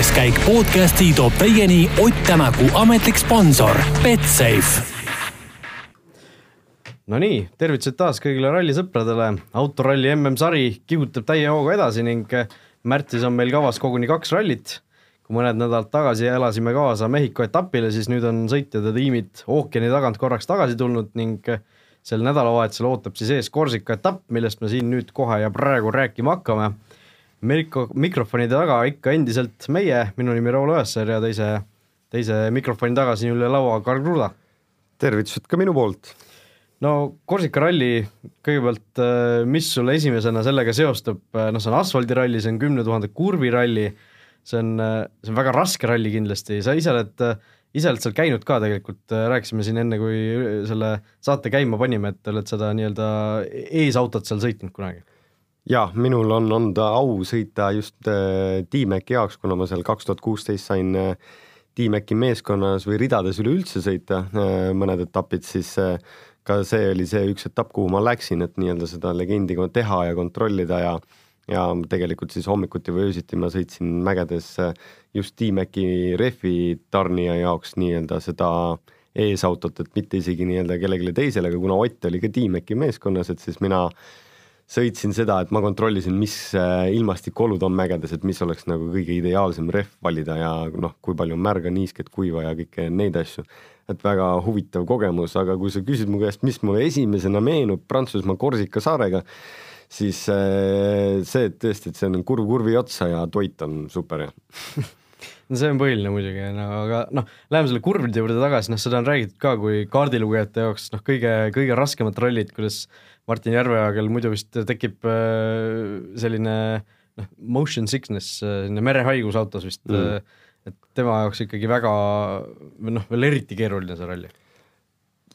külaskäik podcasti toob teieni Ott Tänaku ametlik sponsor Betsafe. Nonii, tervitused taas kõigile rallisõpradele, autoralli MM-sari kihutab täie hooga edasi ning märtsis on meil kavas koguni kaks rallit. kui mõned nädalad tagasi elasime kaasa Mehhiko etapile, siis nüüd on sõitjad ja tiimid ookeani tagant korraks tagasi tulnud ning sel nädalavahetusel ootab siis ees Korsika etapp, millest me siin nüüd kohe ja praegu rääkima hakkame Mirko mikrofonide taga ikka endiselt meie, minu nimi Raul Õessar ja teise, teise mikrofoni taga siin üle laua Karl Kruda. tervitused ka minu poolt. no Korsika ralli, kõigepealt äh, mis sulle esimesena sellega seostub, noh, see on asfaldiralli, see on kümne tuhande kurvi ralli, see on, äh, see on väga raske ralli kindlasti, sa ise oled, ise oled seal käinud ka tegelikult, rääkisime siin enne, kui selle saate käima panime, et oled seda nii-öelda eesautot seal sõitnud kunagi jah, minul on olnud au sõita just äh, Tiimäki jaoks, kuna ma seal kaks tuhat kuusteist sain äh, Tiimäki meeskonnas või ridades üleüldse sõita äh, mõned etapid, siis ka see oli see üks etapp, kuhu ma läksin, et nii-öelda seda legendi teha ja kontrollida ja ja tegelikult siis hommikuti või öösiti ma sõitsin mägedes just Tiimäki rehvi tarnija jaoks nii-öelda seda eesautot, et mitte isegi nii-öelda kellelegi teisele, aga kuna Ott oli ka Tiimäki meeskonnas, et siis mina äh, sõitsin seda, et ma kontrollisin, mis äh, ilmastikuolud on mägedes, et mis oleks nagu kõige ideaalsem rehv valida ja noh, kui palju on märga, niisket, kuiva ja kõike neid asju. et väga huvitav kogemus, aga kui sa küsid mu käest, mis mulle esimesena meenub Prantsusmaa Korsika saarega, siis äh, see, et tõesti, et see on kurv kurvi otsa ja toit on super no see on põhiline muidugi, no aga noh, läheme selle kurvide juurde tagasi, noh seda on räägitud ka kui kaardilugejate jaoks noh, kõige, kõige raskemad rallid, kuidas Martin Järveoja, kel muidu vist tekib äh, selline noh, motion sickness, äh, selline merehaigus autos vist mm., äh, et tema jaoks ikkagi väga noh, veel eriti keeruline see ralli.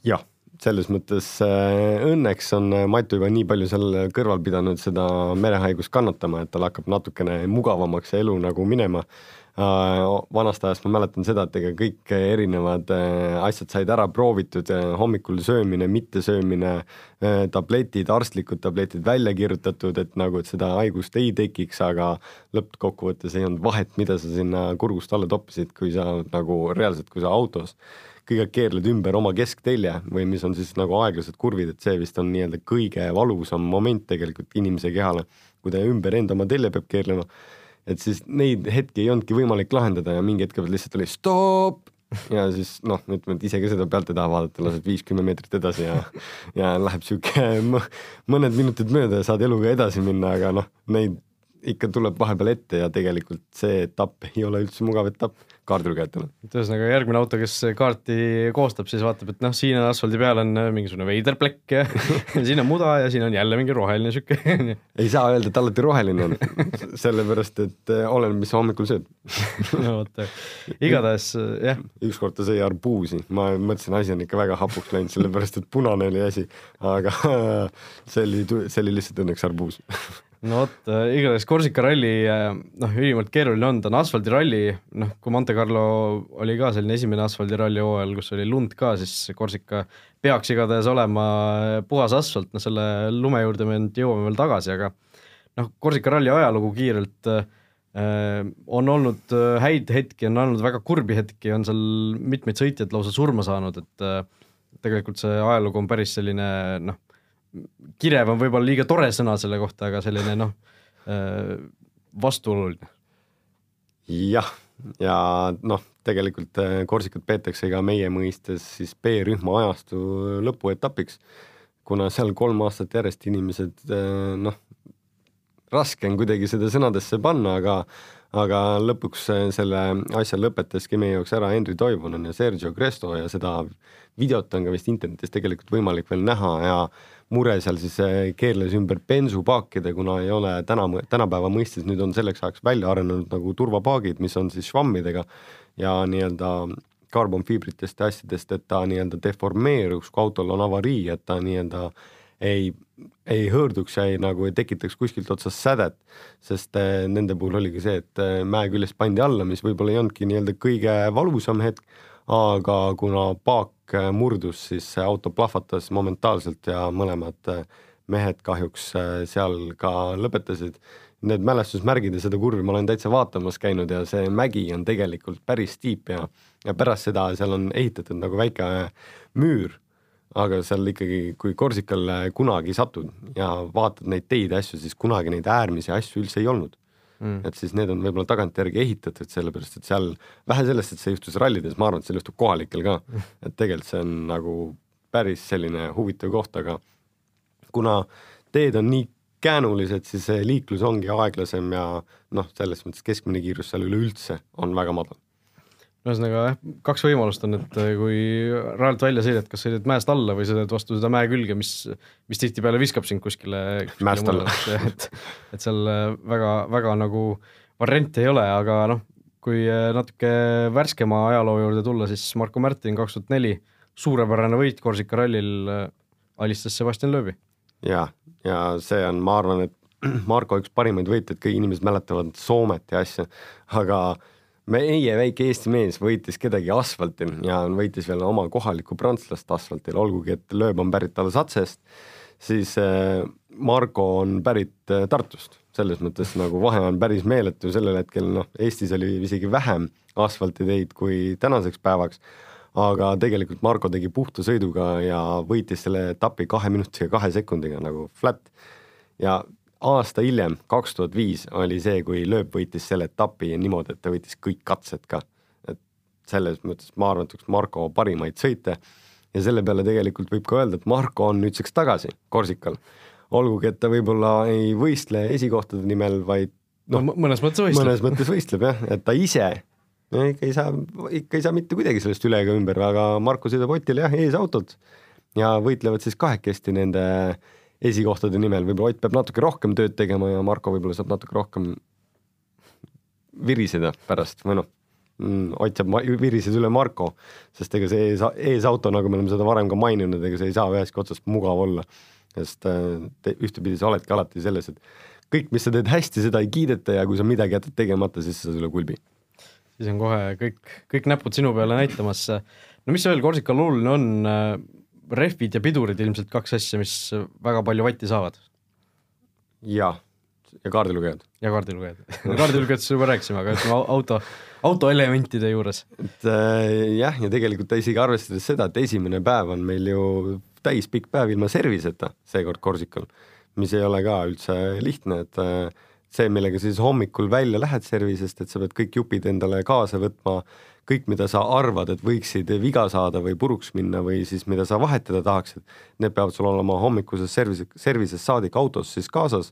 jah, selles mõttes õnneks on Matu juba nii palju seal kõrval pidanud seda merehaigust kannatama, et tal hakkab natukene mugavamaks see elu nagu minema vanast ajast ma mäletan seda, et ega kõik erinevad äh, asjad said ära proovitud, äh, hommikul söömine, mittesöömine, tabletid, arstlikud tabletid välja kirjutatud, et nagu, et seda haigust ei tekiks, aga lõppkokkuvõttes ei olnud vahet, mida sa sinna kurgust alla toppisid, kui sa nagu reaalselt, kui sa autos kõigepealt keerled ümber oma kesktelje või mis on siis nagu aeglased kurvid, et see vist on nii-öelda kõige valusam moment tegelikult inimese kehale, kui ta ümber enda oma telje peab keerlema et siis neid hetki ei olnudki võimalik lahendada ja mingi hetk lihtsalt oli stopp! Ja siis noh, ütleme, et ise ka seda pealt ei taha vaadata, lased viis-kümme meetrit edasi ja ja läheb sihuke mõned minutid mööda ja saad eluga edasi minna, aga noh, neid ikka tuleb vahepeal ette ja tegelikult see etapp ei ole üldse mugav etapp. Kaardilugejatele. et ühesõnaga järgmine auto, kes kaarti koostab, siis vaatab, et noh, siin on asfaldi peal on äh, mingisugune veider plekk ja siin on muda ja siin on jälle mingi roheline sihuke ei saa öelda, et alati roheline on, sellepärast et äh, oleneb, mis sa hommikul sööd. No vot, igatahes äh, jah. ükskord ta sõi arbuusi, ma mõtlesin, asi on ikka väga hapuks läinud, sellepärast et punane oli asi, aga see oli, see oli lihtsalt õnneks arbuus no vot äh,, igatahes Korsika ralli äh, noh, ülimalt keeruline on, ta on asfaldiralli, noh, kui Monte Carlo oli ka selline esimene asfaldiralli hooajal, kus oli lund ka, siis Korsika peaks igatahes olema puhas asfalt, noh selle lume juurde me nüüd jõuame veel tagasi, aga noh, Korsika ralli ajalugu kiirelt äh, on olnud äh, häid hetki, on olnud väga kurbi hetki, on seal mitmeid sõitjaid lausa surma saanud, et äh, tegelikult see ajalugu on päris selline noh, kirev on võib-olla liiga tore sõna selle kohta, aga selline noh, äh, vastuoluline. jah, ja noh, tegelikult äh, Korsikat peetakse ka meie mõistes siis B-rühma ajastu lõpuetapiks, kuna seal kolm aastat järjest inimesed äh, noh, raske on kuidagi seda sõnadesse panna, aga aga lõpuks selle asja lõpetaski meie jaoks ära Henri Toivonen ja Sergio Cresto ja seda videot on ka vist internetis tegelikult võimalik veel näha ja mure seal siis eh, keerles ümber bensupaakide, kuna ei ole täna, tänapäeva mõistes nüüd on selleks ajaks välja arenenud nagu turvapaagid, mis on siis švammidega ja nii-öelda karbonfiibritest ja asjadest, et ta nii-öelda deformeeruks, kui autol on avarii, et ta nii-öelda ei, ei hõõrduks ja ei nagu ei tekitaks kuskilt otsast sädet, sest eh, nende puhul oligi see, et eh, mäe küljest pandi alla, mis võib-olla ei olnudki nii-öelda kõige valusam hetk, aga kuna paak murdus, siis auto plahvatas momentaalselt ja mõlemad mehed kahjuks äh, seal ka lõpetasid. Need mälestusmärgid ja seda kurvi ma olen täitsa vaatamas käinud ja see mägi on tegelikult päris tiip ja, ja pärast seda seal on ehitatud nagu väike müür, aga seal ikkagi, kui Korsikale kunagi satud ja vaatad neid teid ja asju, siis kunagi neid äärmisi asju üldse ei olnud mm.. et siis need on võib-olla tagantjärgi ehitatud, sellepärast et seal vähe sellest, et see juhtus rallides, ma arvan, et seal juhtub kohalikel ka, et tegelikult see on nagu päris selline huvitav koht, aga kuna teed on nii käänulised, siis see liiklus ongi aeglasem ja noh, selles mõttes keskmine kiirus seal üleüldse on väga madal. Ühesõnaga jah, kaks võimalust on, et kui rajalt välja sõidad, kas sõidad mäest alla või sõidad vastu seda mäe külge, mis, mis tihtipeale viskab sind kuskile, kuskile. mäest alla. et, et seal väga, väga nagu variante ei ole, aga noh, kui natuke värskema ajaloo juurde tulla, siis Marko Märtin kaks tuhat neli, suurepärane võit Korsika rallil, alistas Sebastian Loebi ja, ja see on, ma arvan, et Marko üks parimaid võitjaid, kõik inimesed mäletavad Soomet ja asja, aga meie väike Eesti mees võitis kedagi asfaltil ja võitis veel oma kohalikku prantslast asfaltil, olgugi et lööb on pärit Alsatsest, siis äh, Marko on pärit äh, Tartust, selles mõttes nagu vahe on päris meeletu, sellel hetkel noh, Eestis oli isegi vähem asfaltiteid kui tänaseks päevaks aga tegelikult Marko tegi puhta sõiduga ja võitis selle etapi kahe minutiga kahe sekundiga nagu flat. ja aasta hiljem, kaks tuhat viis oli see, kui Lööp võitis selle etapi niimoodi, et ta võitis kõik katsed ka. et selles mõttes ma arvan, et üks Marko parimaid sõite ja selle peale tegelikult võib ka öelda, et Marko on nüüdseks tagasi Korsikal. olgugi, et ta võib-olla ei võistle esikohtade nimel, vaid noh no,, mõnes mõttes võistleb. mõnes mõttes võistleb jah, et ta ise no ikka ei saa, ikka ei saa mitte kuidagi sellest üle ega ümber, aga Marko sõidab Otile jah, eesautot ja võitlevad siis kahekesti nende esikohtade nimel, võib-olla Ott peab natuke rohkem tööd tegema ja Marko võib-olla saab natuke rohkem viriseda pärast või noh, mm, Ott saab viriseda üle Marko, sest ega see ees, eesauto, nagu me oleme seda varem ka maininud, ega see ei saa ühestki otsast mugav olla. sest äh, te, ühtepidi sa oledki alati selles, et kõik, mis sa teed hästi, seda ei kiideta ja kui sa midagi jätad tegemata, siis sa üle kulbi siis on kohe kõik, kõik näpud sinu peale näitamas. no mis veel Korsikal oluline on, rehvid ja pidurid ilmselt kaks asja, mis väga palju vatti saavad. jah, ja kaardilugejad. ja kaardilugejad kaardilugejatest juba rääkisime, aga ütleme auto, autoelementide juures. et äh, jah, ja tegelikult isegi arvestades seda, et esimene päev on meil ju täispikk päev ilma serviseta seekord Korsikal, mis ei ole ka üldse lihtne, et äh, see, millega sa siis hommikul välja lähed servisest, et sa pead kõik jupid endale kaasa võtma, kõik, mida sa arvad, et võiksid viga saada või puruks minna või siis mida sa vahetada tahaksid, need peavad sul olema hommikuses servise, servises saadik autos siis kaasas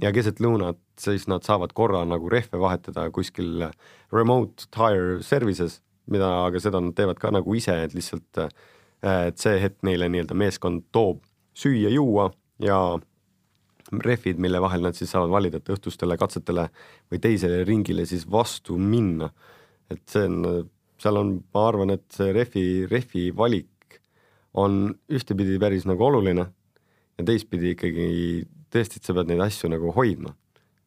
ja keset lõunat siis nad saavad korra nagu rehve vahetada kuskil remote tire services, mida, aga seda nad teevad ka nagu ise, et lihtsalt et see hetk neile nii-öelda meeskond toob süüa-juua ja rehvid, mille vahel nad siis saavad valida, et õhtustele katsetele või teisele ringile siis vastu minna. et see on, seal on, ma arvan, et see rehvi, rehvi valik on ühtepidi päris nagu oluline ja teistpidi ikkagi tõesti, et sa pead neid asju nagu hoidma.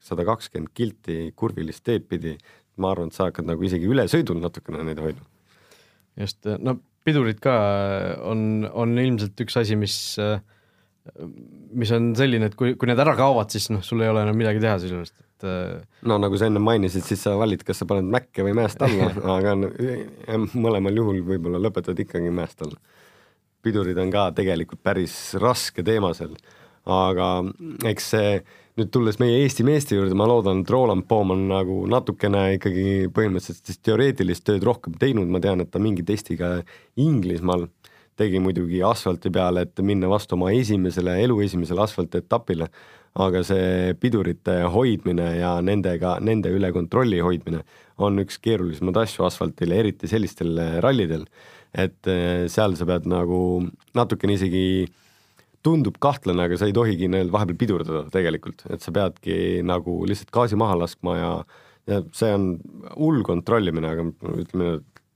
sada kakskümmend kilti kurvilist teed pidi, ma arvan, et sa hakkad nagu isegi ülesõidul natukene neid hoidma. just, no pidurid ka on, on ilmselt üks asi, mis äh, mis on selline, et kui, kui need ära kaovad, siis noh, sul ei ole enam midagi teha sisuliselt, et äh, no nagu sa enne mainisid, siis sa valid, kas sa paned mäkke või mäest alla. Aga mõlemal juhul võib-olla lõpetad ikkagi mäest alla. pidurid on ka tegelikult päris raske teema seal, aga eks see nüüd tulles meie Eesti meeste juurde, ma loodan, et Roland Poom on nagu natukene ikkagi põhimõtteliselt teoreetilist tööd rohkem teinud, ma tean, et ta mingi testiga Inglismaal tegi muidugi asfalti peale, et minna vastu oma esimesele, elu esimesele asfaltetapile, aga see pidurite hoidmine ja nendega, nende üle kontrolli hoidmine on üks keerulisemaid asju asfaltil, eriti sellistel rallidel, et eh, seal sa pead nagu natukene isegi tundub kahtlane, aga sa ei tohigi neil vahepeal pidurdada tegelikult, et sa peadki nagu lihtsalt gaasi maha laskma ja ja see on hull kontrollimine, aga ütleme,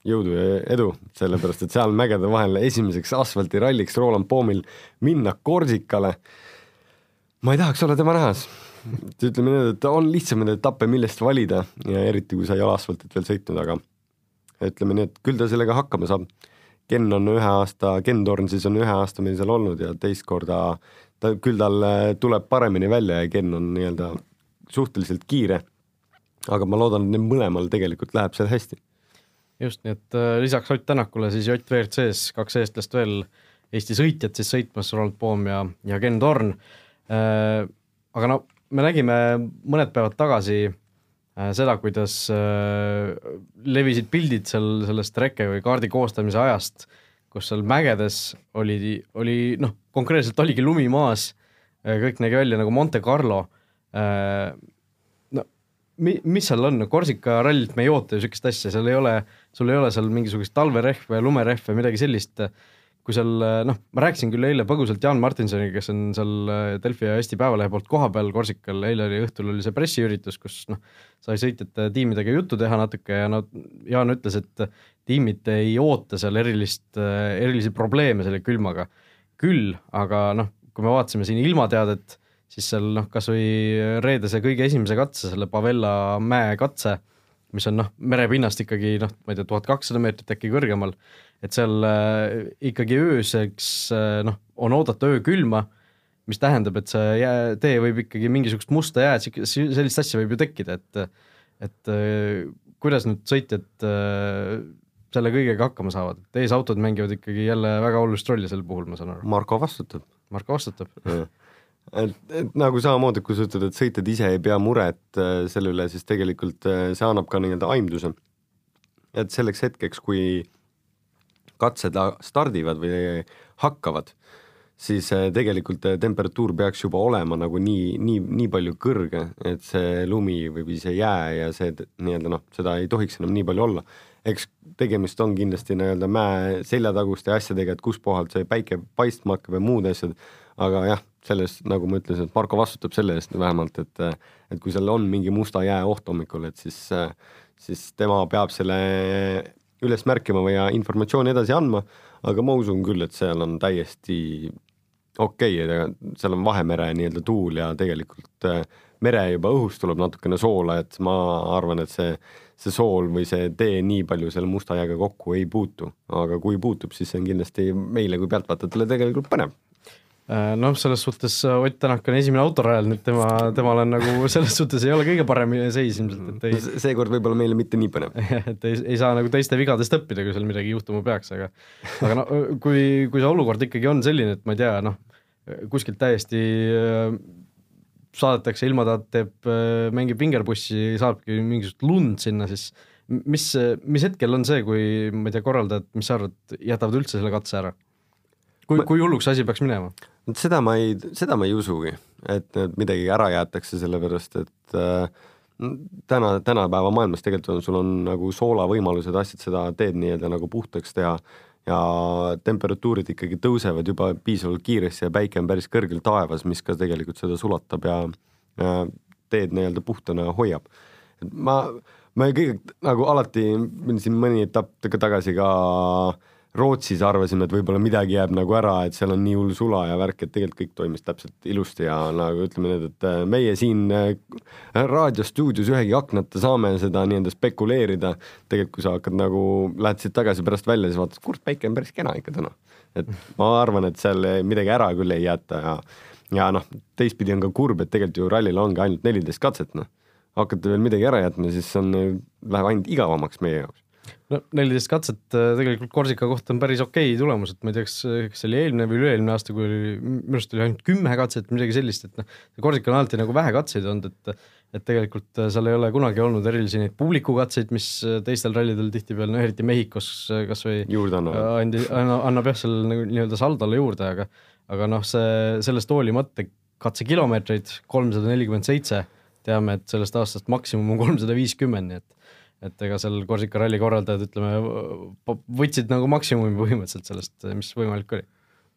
jõudu ja edu, sellepärast et seal mägede vahel esimeseks asfaltiralliks Roland Poomil minna Korsikale. ma ei tahaks olla tema nähes. ütleme nii, et on lihtsamaid etappe, millest valida ja eriti, kui sa ei ole asfaltit veel sõitnud, aga ütleme nii, et küll ta sellega hakkama saab. Ken on ühe aasta, Ken Torn siis on ühe aasta meil seal olnud ja teist korda ta küll tal äh, tuleb paremini välja ja Ken on nii-öelda suhteliselt kiire. aga ma loodan, et neil mõlemal tegelikult läheb seal hästi. Just, nii et äh, lisaks Ott Tänakule siis Ott WRC-s kaks eestlast veel Eesti sõitjad siis sõitmas, Ronald Poom ja, ja Ken Torn äh,. aga no me nägime mõned päevad tagasi äh, seda, kuidas levisid pildid seal sellest reke või kaardi koostamise ajast, kus seal mägedes oli, oli noh, konkreetselt oligi lumi maas, kõik nägi välja nagu Monte Carlo mi-, mis seal on, Korsika rallilt me ei oota ju niisugust asja, seal ei ole, sul ei ole seal mingisugust talverehve, lumerehve, midagi sellist. Kui seal noh, ma rääkisin küll eile põgusalt Jaan Martinsoniga, kes on seal äh, Delfi ja Eesti Päevalehe poolt kohapeal Korsikal, eile oli õhtul oli see pressiüritus, kus noh, sai sõitjate tiimidega juttu teha natuke ja no Jaan ütles, et tiimid ei oota seal erilist, äh, erilisi probleeme selle külmaga. küll aga noh, kui me vaatasime siin ilmateadet, siis seal noh, kas või reedese kõige esimese katse, selle Pavella mäe katse, mis on noh, merepinnast ikkagi noh, ma ei tea, tuhat kakssada meetrit äkki kõrgemal et seal äh, ikkagi ööseks äh, noh, on oodata öökülma, mis tähendab, et see jää, tee võib ikkagi mingisugust musta jääd, sellist asja võib ju tekkida, et et äh, kuidas nüüd sõitjad selle kõigega hakkama saavad, et eesautod mängivad ikkagi jälle väga olulist rolli sel puhul, ma saan aru. Marko vastutab. Marko vastutab et, et nagu samamoodi, kui sa ütled, et sõitjad ise ei pea muret selle üle, siis tegelikult see annab ka nii-öelda aimduse. et selleks hetkeks, kui katsed stardivad või hakkavad, siis äh, tegelikult äh, temperatuur peaks juba olema nagu nii, nii, nii palju kõrge, et see lumi või see jää ja see nii-öelda noh, seda ei tohiks enam nii palju olla. eks tegemist on kindlasti nii-öelda mäe seljataguste asjadega, et kuskohalt see päike paistma hakkab ja muud asjad, aga jah, selles, nagu ma ütlesin, et Marko vastutab selle eest vähemalt, et et kui seal on mingi musta jää oht hommikul, et siis, siis tema peab selle üles märkima või informatsiooni edasi andma, aga ma usun küll, et seal on täiesti okei okay,, seal on Vahemere nii-öelda tuul ja tegelikult äh, mere juba õhust tuleb natukene soola, et ma arvan, et see, see sool või see tee nii palju selle musta jääga kokku ei puutu, aga kui puutub, siis see on kindlasti meile kui pealtvaatajatele tegelikult põnev noh, selles suhtes äh, Ott Tänak on esimene autorajal, nüüd tema, temal on nagu selles suhtes ei ole kõige parem seis ilmselt, et ei seekord võib-olla meile mitte nii põnev. et ei, ei saa nagu teiste vigadest õppida, kui seal midagi juhtuma peaks, aga aga no kui, kui see olukord ikkagi on selline, et ma ei tea, noh, kuskilt täiesti äh, saadetakse, ilmataat teeb, mängib vingerpussi, saabki mingisugust lund sinna, siis mis, mis hetkel on see, kui ma ei tea, korraldajad, mis sa arvad, jätavad üldse selle katse ära? Kui, kui hulluks asi peaks minema? seda ma ei, seda ma ei usugi, et midagi ära jäetakse, sellepärast et äh, täna, tänapäeva maailmas tegelikult on, sul on nagu soolavõimalused, asjad, seda teed nii-öelda nagu puhtaks teha ja temperatuurid ikkagi tõusevad juba piisavalt kiiresti ja päike on päris kõrgel taevas, mis ka tegelikult seda sulatab ja, ja teed nii-öelda puhtana hoiab. et ma, ma kõige nagu alati, siin mõni etapp tagasi ka äh, Rootsis arvasime, et võib-olla midagi jääb nagu ära, et seal on nii hull sula ja värk, et tegelikult kõik toimis täpselt ilusti ja nagu ütleme nüüd, et äh, meie siin äh, raadiostuudios ühegi aknata saame seda nii-öelda spekuleerida. tegelikult, kui sa hakkad nagu, lähed siit tagasi pärast välja, siis vaatad, kurat, päike on päris kena ikka täna. et ma arvan, et seal midagi ära küll ei jäeta ja, ja noh, teistpidi on ka kurb, et tegelikult ju rallil ongi ainult neliteist katset, noh. hakkate veel midagi ära jätma, siis on, läheb ainult igavamaks meie jaoks no neliteist katset äh, tegelikult Korsika kohta on päris okei okay tulemus, et ma ei tea, kas, kas see oli eelmine või üle-eelmine aasta, kui oli, minu arust oli ainult kümme katset, midagi sellist, et noh, Korsika on alati nagu vähe katseid olnud, et et tegelikult äh, seal ei ole kunagi olnud erilisi neid publikukatseid, mis äh, teistel rallidel tihtipeale, no eriti Mehhikos kas või juurde annavad. andi, annab jah, seal nagu nii-öelda saldole juurde, aga aga noh, see, sellest hoolimata katsekilomeetreid kolmsada nelikümmend seitse, teame, et sellest aastast maksimum on kolmsada viiskümmend, nii et et ega seal Korsika ralli korraldajad, ütleme, võtsid nagu maksimumi põhimõtteliselt sellest, mis võimalik oli.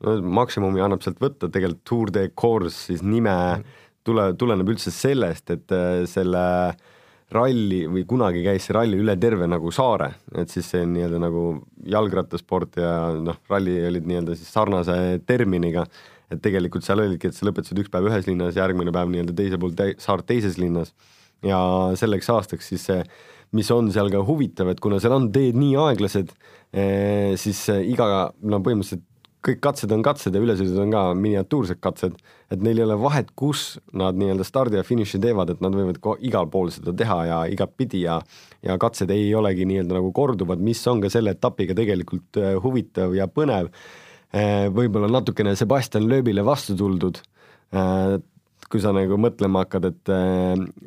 no maksimumi annab sealt võtta, tegelikult Tour de Course siis nime tule, tuleneb üldse sellest, et äh, selle ralli või kunagi käis see ralli üle terve nagu saare, et siis see nii-öelda nagu jalgrattasport ja noh, ralli olid nii-öelda siis sarnase terminiga, et tegelikult seal olidki, et sa lõpetasid üks päev ühes linnas, järgmine päev nii-öelda teisel pool te saart teises linnas ja selleks aastaks siis see mis on seal ka huvitav, et kuna seal on teed nii aeglased, eh, siis iga, no põhimõtteliselt kõik katsed on katsed ja ülesõidud on ka miniatuursed katsed, et neil ei ole vahet, kus nad nii-öelda stardi ja finiši teevad, et nad võivad igal pool seda teha ja igatpidi ja ja katsed ei olegi nii-öelda nagu korduvad, mis on ka selle etapiga tegelikult äh, huvitav ja põnev. Võib-olla natukene Sebastian Loebile vastu tuldud, kui sa nagu mõtlema hakkad, et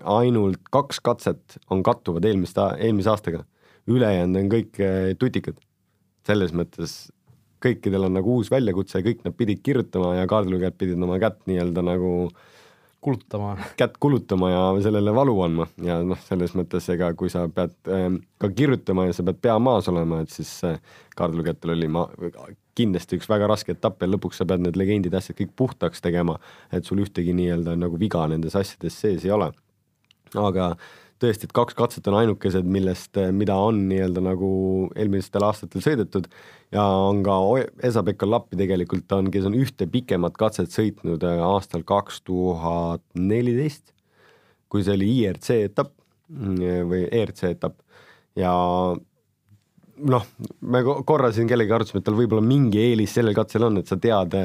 ainult kaks katset on kattuvad eelmist, eelmise aastaga, ülejäänud on kõik tutikad. selles mõttes kõikidel on nagu uus väljakutse, kõik nad pidid kirjutama ja kaardilugejad pidid oma kätt nii-öelda nagu kulutama. kätt kulutama ja sellele valu andma ja noh, selles mõttes ega kui sa pead äh, ka kirjutama ja sa pead pea maas olema, et siis äh, kaardilugejatel oli ma kindlasti üks väga raske etapp ja lõpuks sa pead need legendid, asjad kõik puhtaks tegema, et sul ühtegi nii-öelda nagu viga nendes asjades sees ei ole. aga äh, tõesti, et kaks katset on ainukesed, millest, mida on nii-öelda nagu eelmistel aastatel sõidetud. Ja on ka Esa-Pekka Lappi tegelikult on, kes on ühte pikemat katset sõitnud äh, aastal kaks tuhat neliteist, kui see oli IRC etapp mm, või ERC etapp. Ja noh, me korra siin kellegi arutasime, et tal võib-olla mingi eelis sellel katsel on, et sa tead,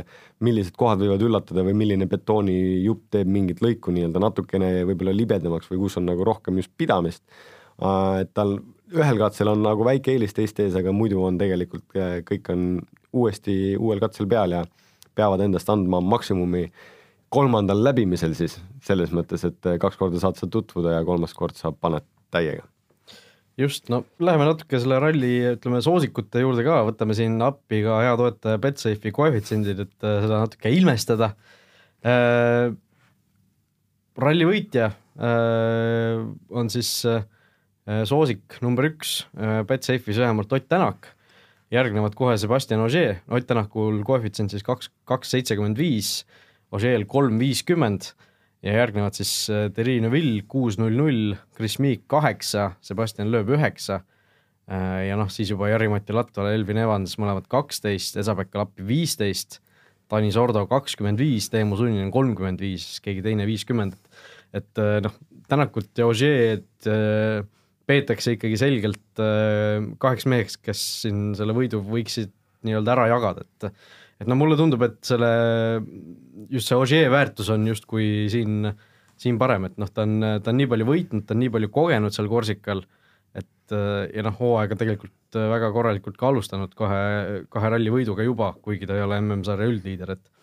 millised kohad võivad üllatada või milline betoonijupp teeb mingit lõiku nii-öelda natukene võib-olla libedamaks või kus on nagu rohkem just pidamist. et tal ühel katsel on nagu väike eelis teiste ees, aga muidu on tegelikult äh, kõik on uuesti uuel katsel peal ja peavad endast andma maksimumi kolmandal läbimisel siis, selles mõttes, et kaks korda saad sa tutvuda ja kolmas kord sa paned täiega just, no läheme natuke selle ralli, ütleme soosikute juurde ka, võtame siin appi ka hea toetaja Betsafe'i koefitsiendid, et äh, seda natuke ilmestada. Äh,. ralli võitja äh, on siis äh, soosik number üks äh, Betsafe'is vähemalt Ott Tänak, järgnevad kohe Sebastian Ogier, Ott Tänakul koefitsient siis kaks, kaks seitsekümmend viis, Ogier'l kolm viiskümmend ja järgnevad siis äh, Terri Neville kuus null null, Chris Meek kaheksa, Sebastian Loeb üheksa äh, ja noh, siis juba Jari-Mati Latvala, Elvin Evans mõlemad kaksteist, Esa-Pekka Lappi viisteist, Tanis Ordo kakskümmend viis, Teemu Sunninen kolmkümmend viis, keegi teine viiskümmend, et äh, noh, Tänakut ja Ožeed peetakse ikkagi selgelt kaheks meheks, kes siin selle võidu võiksid nii-öelda ära jagada, et et no mulle tundub, et selle, just see Ogier väärtus on justkui siin, siin parem, et noh, ta on, ta on nii palju võitnud, ta on nii palju kogenud seal Korsikal, et ja noh, hooaega tegelikult väga korralikult ka alustanud kahe, kahe ralli võiduga juba, kuigi ta ei ole MM-sarja üldliider, et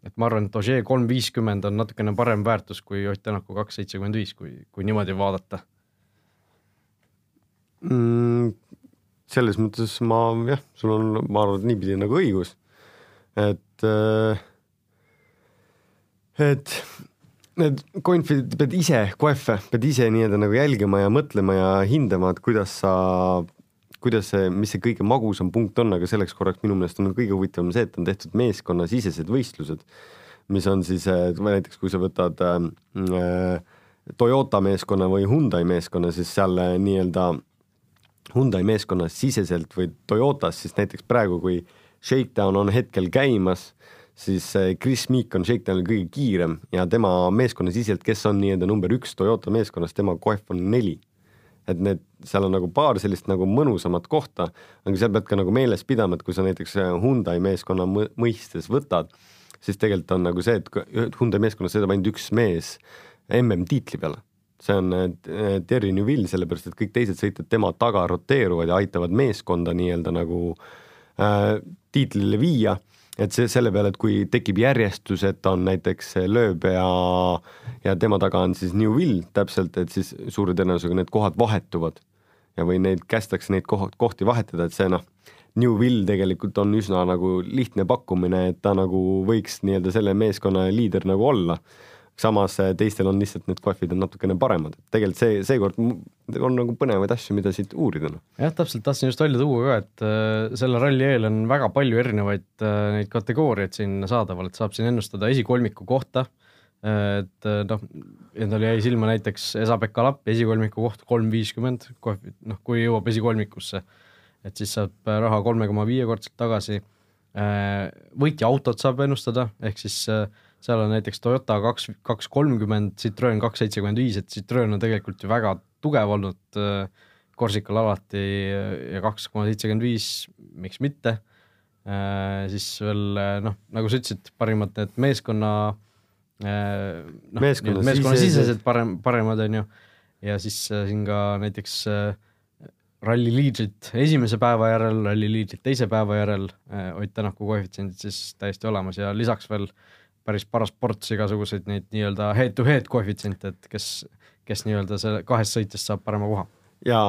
et ma arvan, et Ogier kolm viiskümmend on natukene parem väärtus kui Ott Tänaku kaks seitsekümmend viis, kui, kui niimoodi vaadata mm,. selles mõttes ma jah, sul on, ma arvan, et niipidi nagu õigus et, äh, et need coinfeed'id pead ise, koefe pead ise nii-öelda nagu jälgima ja mõtlema ja hindama, et kuidas sa, kuidas see, mis see kõige magusam punkt on, aga selleks korraks minu meelest on kõige huvitavam see, et on tehtud meeskonnasisesed võistlused, mis on siis näiteks, kui sa võtad äh, Toyota meeskonna või Hyundai meeskonna, siis seal äh, nii-öelda Hyundai meeskonna siseselt või Toyotas siis näiteks praegu, kui äh, Shakedown on hetkel käimas, siis eh, Chris Meek on Shakedownil kõige kiirem ja tema meeskonnasiselt, kes on nii-öelda number üks Toyota meeskonnas, tema kohv on neli. et need, seal on nagu paar sellist nagu mõnusamat kohta, aga seal pead ka nagu meeles pidama, et kui sa näiteks eh, Hyundai meeskonna mõistes võtad, siis tegelikult on nagu see, et Hyundai meeskonnas sõidab ainult üks mees MM-tiitli peale see on eh, Terry Newville, sellepärast et kõik teised sõitjad tema taga roteeruvad ja aitavad meeskonda nii-öelda nagu äh, tiitlile viia, et see selle peale, et kui tekib järjestus, et on näiteks lööb ja, ja tema taga on siis New Will täpselt, et siis suure tõenäosusega need kohad vahetuvad. Ja või neid kästakse neid koht, kohti vahetada, et see noh, New Will tegelikult on üsna nagu lihtne pakkumine, et ta nagu võiks nii-öelda selle meeskonna liider nagu olla samas eh, teistel on lihtsalt need kohvid on natukene paremad, et tegelikult see, seekord on nagu põnevaid asju, mida siit uurida. Noh. jah, täpselt, tahtsin just välja tuua ka, et äh, selle ralli eel on väga palju erinevaid äh, neid kategooriaid siin saadaval, et saab siin ennustada esikolmiku kohta et noh, endal jäi silma näiteks Esa-Pekka Lapp, esikolmiku koht kolm viiskümmend, noh, kui jõuab esikolmikusse, et siis saab raha kolme koma viiekordselt tagasi võitja autot saab ennustada, ehk siis äh, seal on näiteks Toyota kaks, kaks kolmkümmend, Citroen kaks seitsekümmend viis, et Citroen on tegelikult ju väga tugev olnud äh, Korsikal alati ja kaks koma seitsekümmend viis, miks mitte. siis veel noh, nagu sa ütlesid, parimad need meeskonna noh, Meeskonna meeskonnasisesed parem, paremad on ju, ja siis siin ka näiteks ralli liidrit esimese päeva järel, ralli liidrit teise päeva järel, Ott Tänaku koefitsiendid siis täiesti olemas ja lisaks veel päris paras ports igasuguseid neid nii-öelda head-to-head koefitsiente, et kes, kes nii-öelda selle kahest sõitjast saab parema koha ja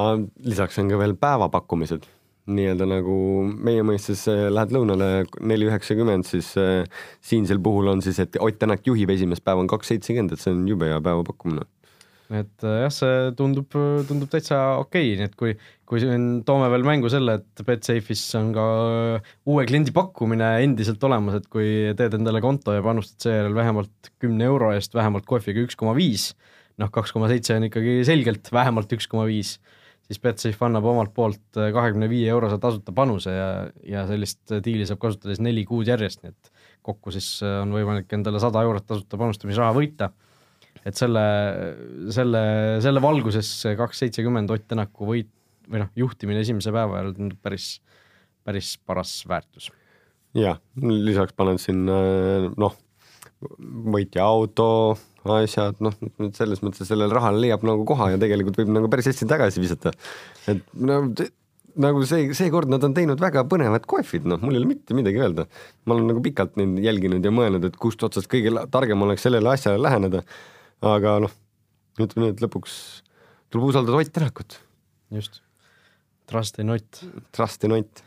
lisaks on ka veel päevapakkumised, nii-öelda nagu meie mõistes äh, lähed lõunale neli üheksakümmend, siis äh, siinsel puhul on siis, et Ott Tänak juhib esimest päeva on kaks seitsekümmend, et see on jube hea päevapakkumine. Et äh, jah, see tundub, tundub täitsa okei okay., nii et kui, kui siin toome veel mängu selle, et Betsafe'is on ka uue kliendi pakkumine endiselt olemas, et kui teed endale konto ja panustad seejärel vähemalt kümne euro eest vähemalt kohviga üks koma viis, noh, kaks koma seitse on ikkagi selgelt vähemalt üks koma viis, siis Betsafe annab omalt poolt äh, kahekümne viie eurose tasuta panuse ja, ja sellist diili saab kasutada siis neli kuud järjest, nii et kokku siis äh, on võimalik endale sada eurot tasuta panustamisraha võita. Et selle, selle, selle valguses see kaks seitsekümmend Ott Tänaku võit või noh, juhtimine esimese päeva järel tundub päris, päris paras väärtus. jah, lisaks panen sinna noh, võitja auto, asjad, noh, selles mõttes sellele rahale leiab nagu koha ja tegelikult võib nagu päris hästi tagasi visata. et no nagu see, seekord nad on teinud väga põnevad kohvid, noh, mul ei ole mitte midagi öelda. ma olen nagu pikalt neid jälginud ja mõelnud, et kust otsast kõige targem oleks sellele asjale läheneda. Aga noh, ütleme nii, et lõpuks tuleb usaldada Ott Tänakut. just, trust in Ott. Trust in Ott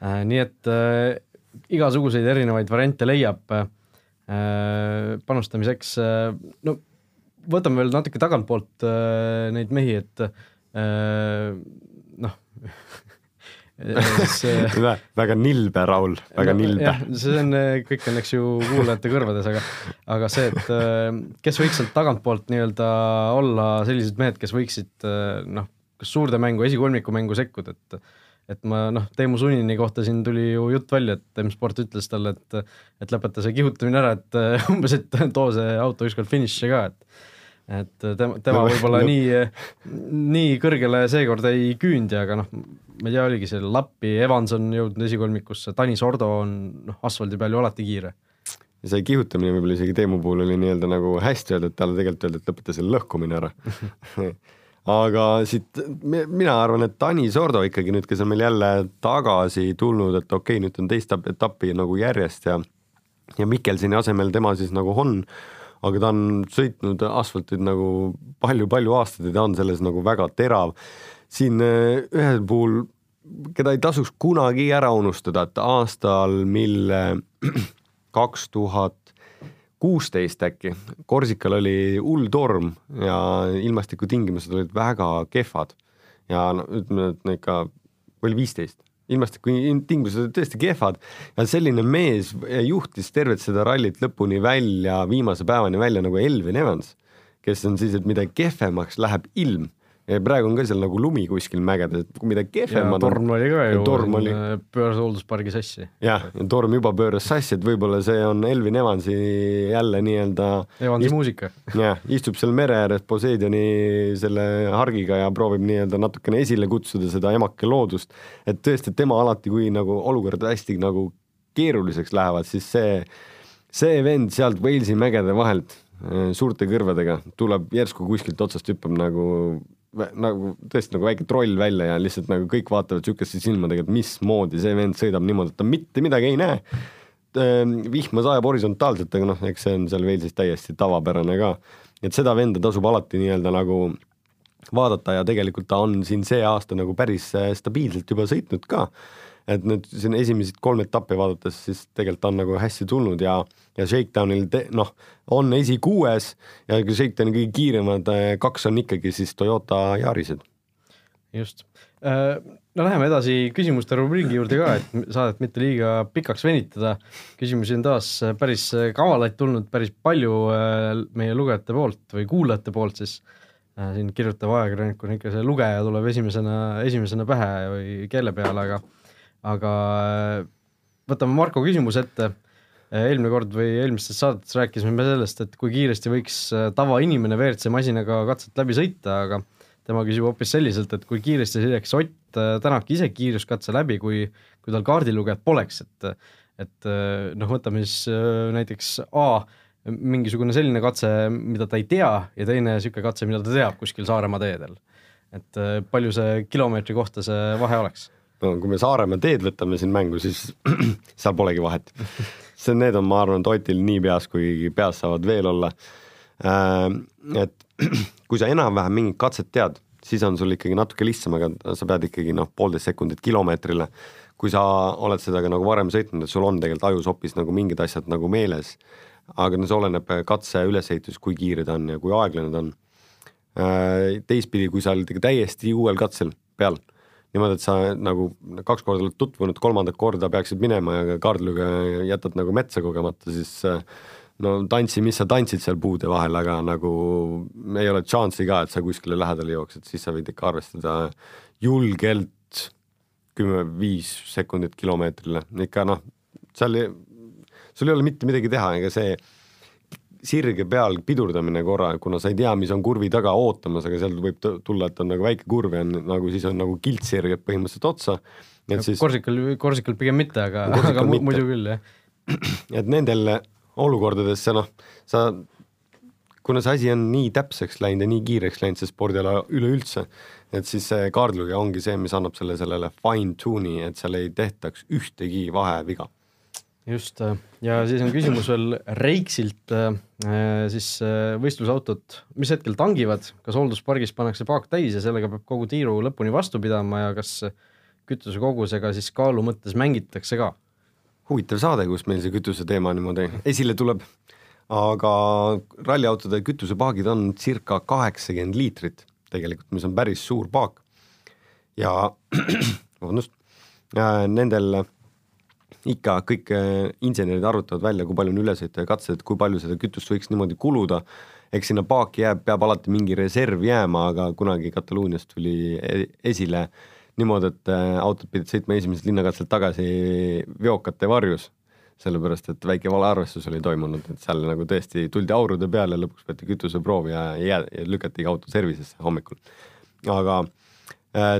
äh,. nii et äh, igasuguseid erinevaid variante leiab äh, Äh, panustamiseks, äh, no võtame veel natuke tagantpoolt äh, neid mehi, et noh väga nilbe, Raul, väga no, nilbe. see on, kõik on, eks ju, kuulajate kõrvades, aga aga see, et kes võiks sealt tagantpoolt nii-öelda olla sellised mehed, kes võiksid noh, kas suurde mängu, esikolmiku mängu sekkuda, et et ma noh, Teemu Sunini kohta siin tuli ju jutt välja, et M-Sport ütles talle, et et lõpeta see kihutamine ära, et umbes, et too see auto ükskord finiši ka, et et tema, tema võib-olla nii, nii kõrgele seekord ei küündi, aga noh, ma ei tea, oligi see Lappi, Evans on jõudnud esikolmikusse, Tanis Ordo on noh, asfaldi peal ju alati kiire. See kihutamine võib-olla isegi Teemu puhul oli nii-öelda nagu hästi öelda, et talle tegelikult öeldi, et lõpeta selle lõhkumine ära. Aga siit mina arvan, et Tanis Ordo ikkagi nüüd, kes on meil jälle tagasi tulnud, et okei okay,, nüüd on teist etappi nagu järjest ja ja Mikkelsoni asemel tema siis nagu on, aga ta on sõitnud asfaltid nagu palju-palju aastaid ja ta on selles nagu väga terav. siin eh, ühel puhul, keda ei tasuks kunagi ära unustada, et aastal, mil kaks tuhat kuusteist äkki, Korsikal oli hull torm ja ilmastikutingimused olid väga kehvad. ja no ütleme, et ikka, oli viisteist, ilmastikutingimused olid tõesti kehvad. Ja selline mees juhtis tervet seda rallit lõpuni välja, viimase päevani välja nagu Elvin Evans, kes on siis, et mida kehvemaks läheb ilm praegu on ka seal nagu lumi kuskil mägedes, et mida kehvemad torm oli ka ju, oli... pööras hoolduspargi sassi. jah, torm juba pööras sassi, et võib-olla see on Elvin Evansi jälle nii-öelda Evansi ist... muusika. jah, istub seal mere ääres Poseidoni selle hargiga ja proovib nii-öelda natukene esile kutsuda seda emake loodust, et tõesti, tema alati, kui nagu olukord hästi nagu keeruliseks lähevad, siis see, see vend sealt Walesi mägede vahelt äh, suurte kõrvadega tuleb järsku kuskilt otsast hüppab nagu nagu tõesti nagu väike troll välja ja lihtsalt nagu kõik vaatavad niisuguste silmadega, et mismoodi see vend sõidab niimoodi, et ta mitte midagi ei näe. Ehm, vihma sajab horisontaalselt, aga noh, eks see on seal Walesis täiesti tavapärane ka. et seda venda tasub alati nii-öelda nagu vaadata ja tegelikult ta on siin see aasta nagu päris äh, stabiilselt juba sõitnud ka et nüüd siin esimesed kolm etappi vaadates, siis tegelikult on nagu hästi tulnud ja, ja Shakedownil noh, on esikuues ja Shakedowni kõige kiiremad eh, kaks on ikkagi siis Toyota Yarised. just, äh, no läheme edasi küsimuste rubriigi juurde ka, et saadet mitte liiga pikaks venitada. küsimusi on taas päris kavalaid tulnud päris palju äh, meie lugejate poolt või kuulajate poolt siis siin kirjutav ajakirjanikuna ikka see lugeja tuleb esimesena, esimesena pähe või keele peale, aga aga äh, võtame Marko küsimuse ette. Äh, eelmine kord või eelmistes saadetes rääkisime me sellest, et kui kiiresti võiks äh, tavainimene WRC masinaga katset läbi sõita, aga tema küsib hoopis selliselt, et kui kiiresti sõidaks Ott Tänak ise kiirus katse läbi, kui, kui tal kaardilugejat poleks, et et noh, võtame siis näiteks A mingisugune selline katse, mida ta ei tea ja teine niisugune katse, mida ta teab kuskil Saaremaa teedel. et palju see kilomeetri kohta see vahe oleks? No kui me Saaremaa teed võtame siin mängu, siis seal polegi vahet. see, need on, ma arvan, Totil nii peas kui peas saavad veel olla. Äh, et kui sa enam-vähem mingit katset tead, siis on sul ikkagi natuke lihtsam, aga sa pead ikkagi noh, poolteist sekundit kilomeetrile. kui sa oled seda ka nagu varem sõitnud, et sul on tegelikult ajus hoopis nagu mingid asjad nagu meeles aga no see oleneb katse ülesehitusest, kui kiire ta on ja kui aeglane ta on. Äh, teistpidi, kui sa oled ikka täiesti uuel katsel peal, niimoodi, et sa nagu kaks korda oled tutvunud, kolmandat korda peaksid minema ja kaardluga jätad nagu metsa kogemata, siis äh, no tantsi, mis sa tantsid seal puude vahel, aga nagu ei ole šanssi ka, et sa kuskile lähedale jooksed, siis sa võid ikka arvestada julgelt kümme, viis sekundit kilomeetrile, ikka noh, seal sul ei ole mitte midagi teha, ega see sirge peal pidurdamine korra, kuna sa ei tea, mis on kurvi taga ootamas, aga seal võib tulla, et on nagu väike kurv ja on nagu siis on nagu kiltsirged põhimõtteliselt otsa. et siis Korsikal, Korsikal pigem mitte, aga, aga mitte. muidu küll, jah. et nendel olukordades sa noh, sa kuna see asi on nii täpseks läinud ja nii kiireks läinud, see spordiala üleüldse, et siis see kaardluge ongi see, mis annab selle sellele fine tune'i, et seal ei tehtaks ühtegi vaheviga just, äh, ja siis on küsimus veel Reiksilt, äh, äh, siis võistlusautot, mis hetkel tangivad, kas hoolduspargis pannakse paak täis ja sellega peab kogu tiiru lõpuni vastu pidama ja kas kütusekogusega siis kaalu mõttes mängitakse ka? huvitav saade, kus meil see kütuse teema niimoodi esile tuleb, aga ralliautode kütusepaagid on circa kaheksakümmend liitrit tegelikult, mis on päris suur paak. ja vabandust, nendel ikka kõik äh, insenerid arvutavad välja, kui palju on ülesõite ja katsed, kui palju seda kütust võiks niimoodi kuluda. eks sinna paaki jääb, peab alati mingi reserv jääma, aga kunagi Katalonias tuli e-, esile niimoodi, et äh, autod pidid sõitma esimesed linnakatselt tagasi veokate varjus sellepärast et väike valearvestus oli toimunud, et seal nagu tõesti tuldi aurude peale, lõpuks võeti kütuseproovi ja, ja, ja lükati auto service'isse hommikul. aga Äh,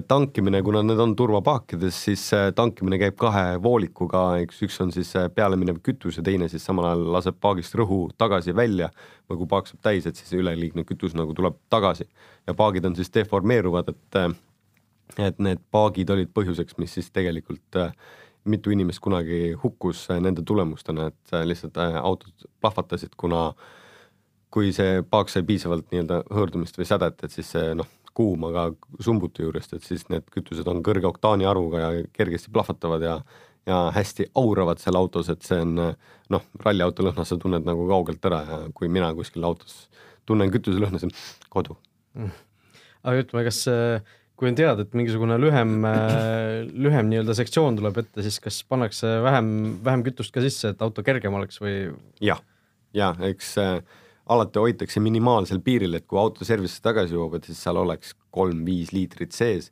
tankimine, kuna need on turvapaakides, siis äh, tankimine käib kahe voolikuga, eks üks on siis äh, peale minev kütus ja teine siis samal ajal laseb paagist rõhu tagasi välja või kui paak saab täis, et siis üleliigne kütus nagu tuleb tagasi. Ja paagid on siis deformeeruvad, et et need paagid olid põhjuseks, mis siis tegelikult mitu inimest kunagi hukkus nende tulemustena, et lihtsalt autod plahvatasid, kuna kui see paak sai piisavalt nii-öelda hõõrdumist või sädet, et siis see noh, kuum, aga sumbuti juurest, et siis need kütused on kõrge oktaani arvuga ja kergesti plahvatavad ja ja hästi auravad seal autos, et see on noh, ralliauto lõhna sa tunned nagu kaugelt ära ja kui mina kuskil autos tunnen kütuselõhna, siis kodu mm.. aga ütleme, kas kui on teada, et mingisugune lühem, lühem nii-öelda sektsioon tuleb ette, siis kas pannakse vähem, vähem kütust ka sisse, et auto kergem oleks või? jah, ja eks äh, alati hoitakse minimaalsel piiril, et kui auto service'isse tagasi jõuab, et siis seal oleks kolm-viis liitrit sees.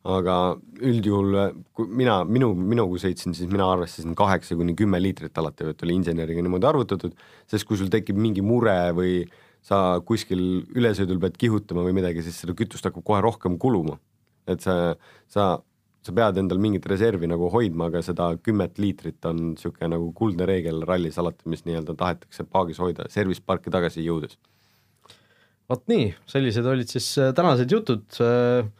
aga üldjuhul, kui mina, minu, minu kui sõitsin, siis mina arvestasin kaheksa kuni kümme liitrit alati, et oli inseneriga niimoodi arvutatud, sest kui sul tekib mingi mure või sa kuskil ülesõidul pead kihutama või midagi, siis seda kütust hakkab kohe rohkem kuluma. et sa, sa sa pead endal mingit reservi nagu hoidma, aga seda kümmet liitrit on niisugune nagu kuldne reegel rallis alati, mis nii-öelda tahetakse paagis hoida service parki tagasi jõudes. vot nii, sellised olid siis äh, tänased jutud. Äh,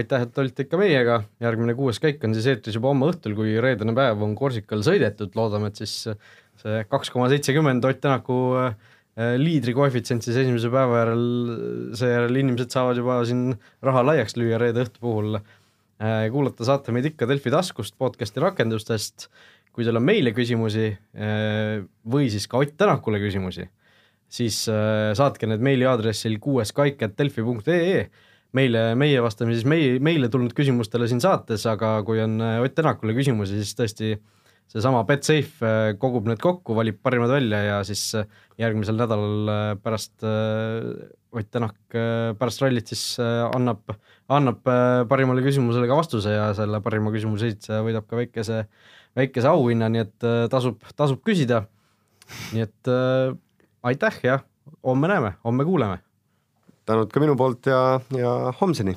aitäh, et olite ikka meiega, järgmine kuues käik on siis eetris juba homme õhtul, kui reedene päev on Korsikal sõidetud, loodame, et siis äh, see kaks koma seitsekümmend Ott Tänaku liidri koefitsient siis esimese päeva järel, seejärel inimesed saavad juba siin raha laiaks lüüa reede õhtu puhul kuulata saate meid ikka Delfi taskust, podcast'i rakendustest. kui teil on meile küsimusi äh, või siis ka Ott Tänakule küsimusi, siis äh, saatke need meiliaadressil kuueskaik.delfi.ee. meile, meie vastame siis meie, meile tulnud küsimustele siin saates, aga kui on Ott Tänakule küsimusi, siis tõesti seesama Betsafe kogub need kokku, valib parimad välja ja siis järgmisel nädalal pärast Ott Tänak pärast rallit siis annab annab äh, parimale küsimusele ka vastuse ja selle parima küsimuse esitaja võidab ka väikese, väikese auhinna, nii et äh, tasub, tasub küsida. nii et äh, aitäh ja homme näeme, homme kuuleme. tänud ka minu poolt ja, ja homseni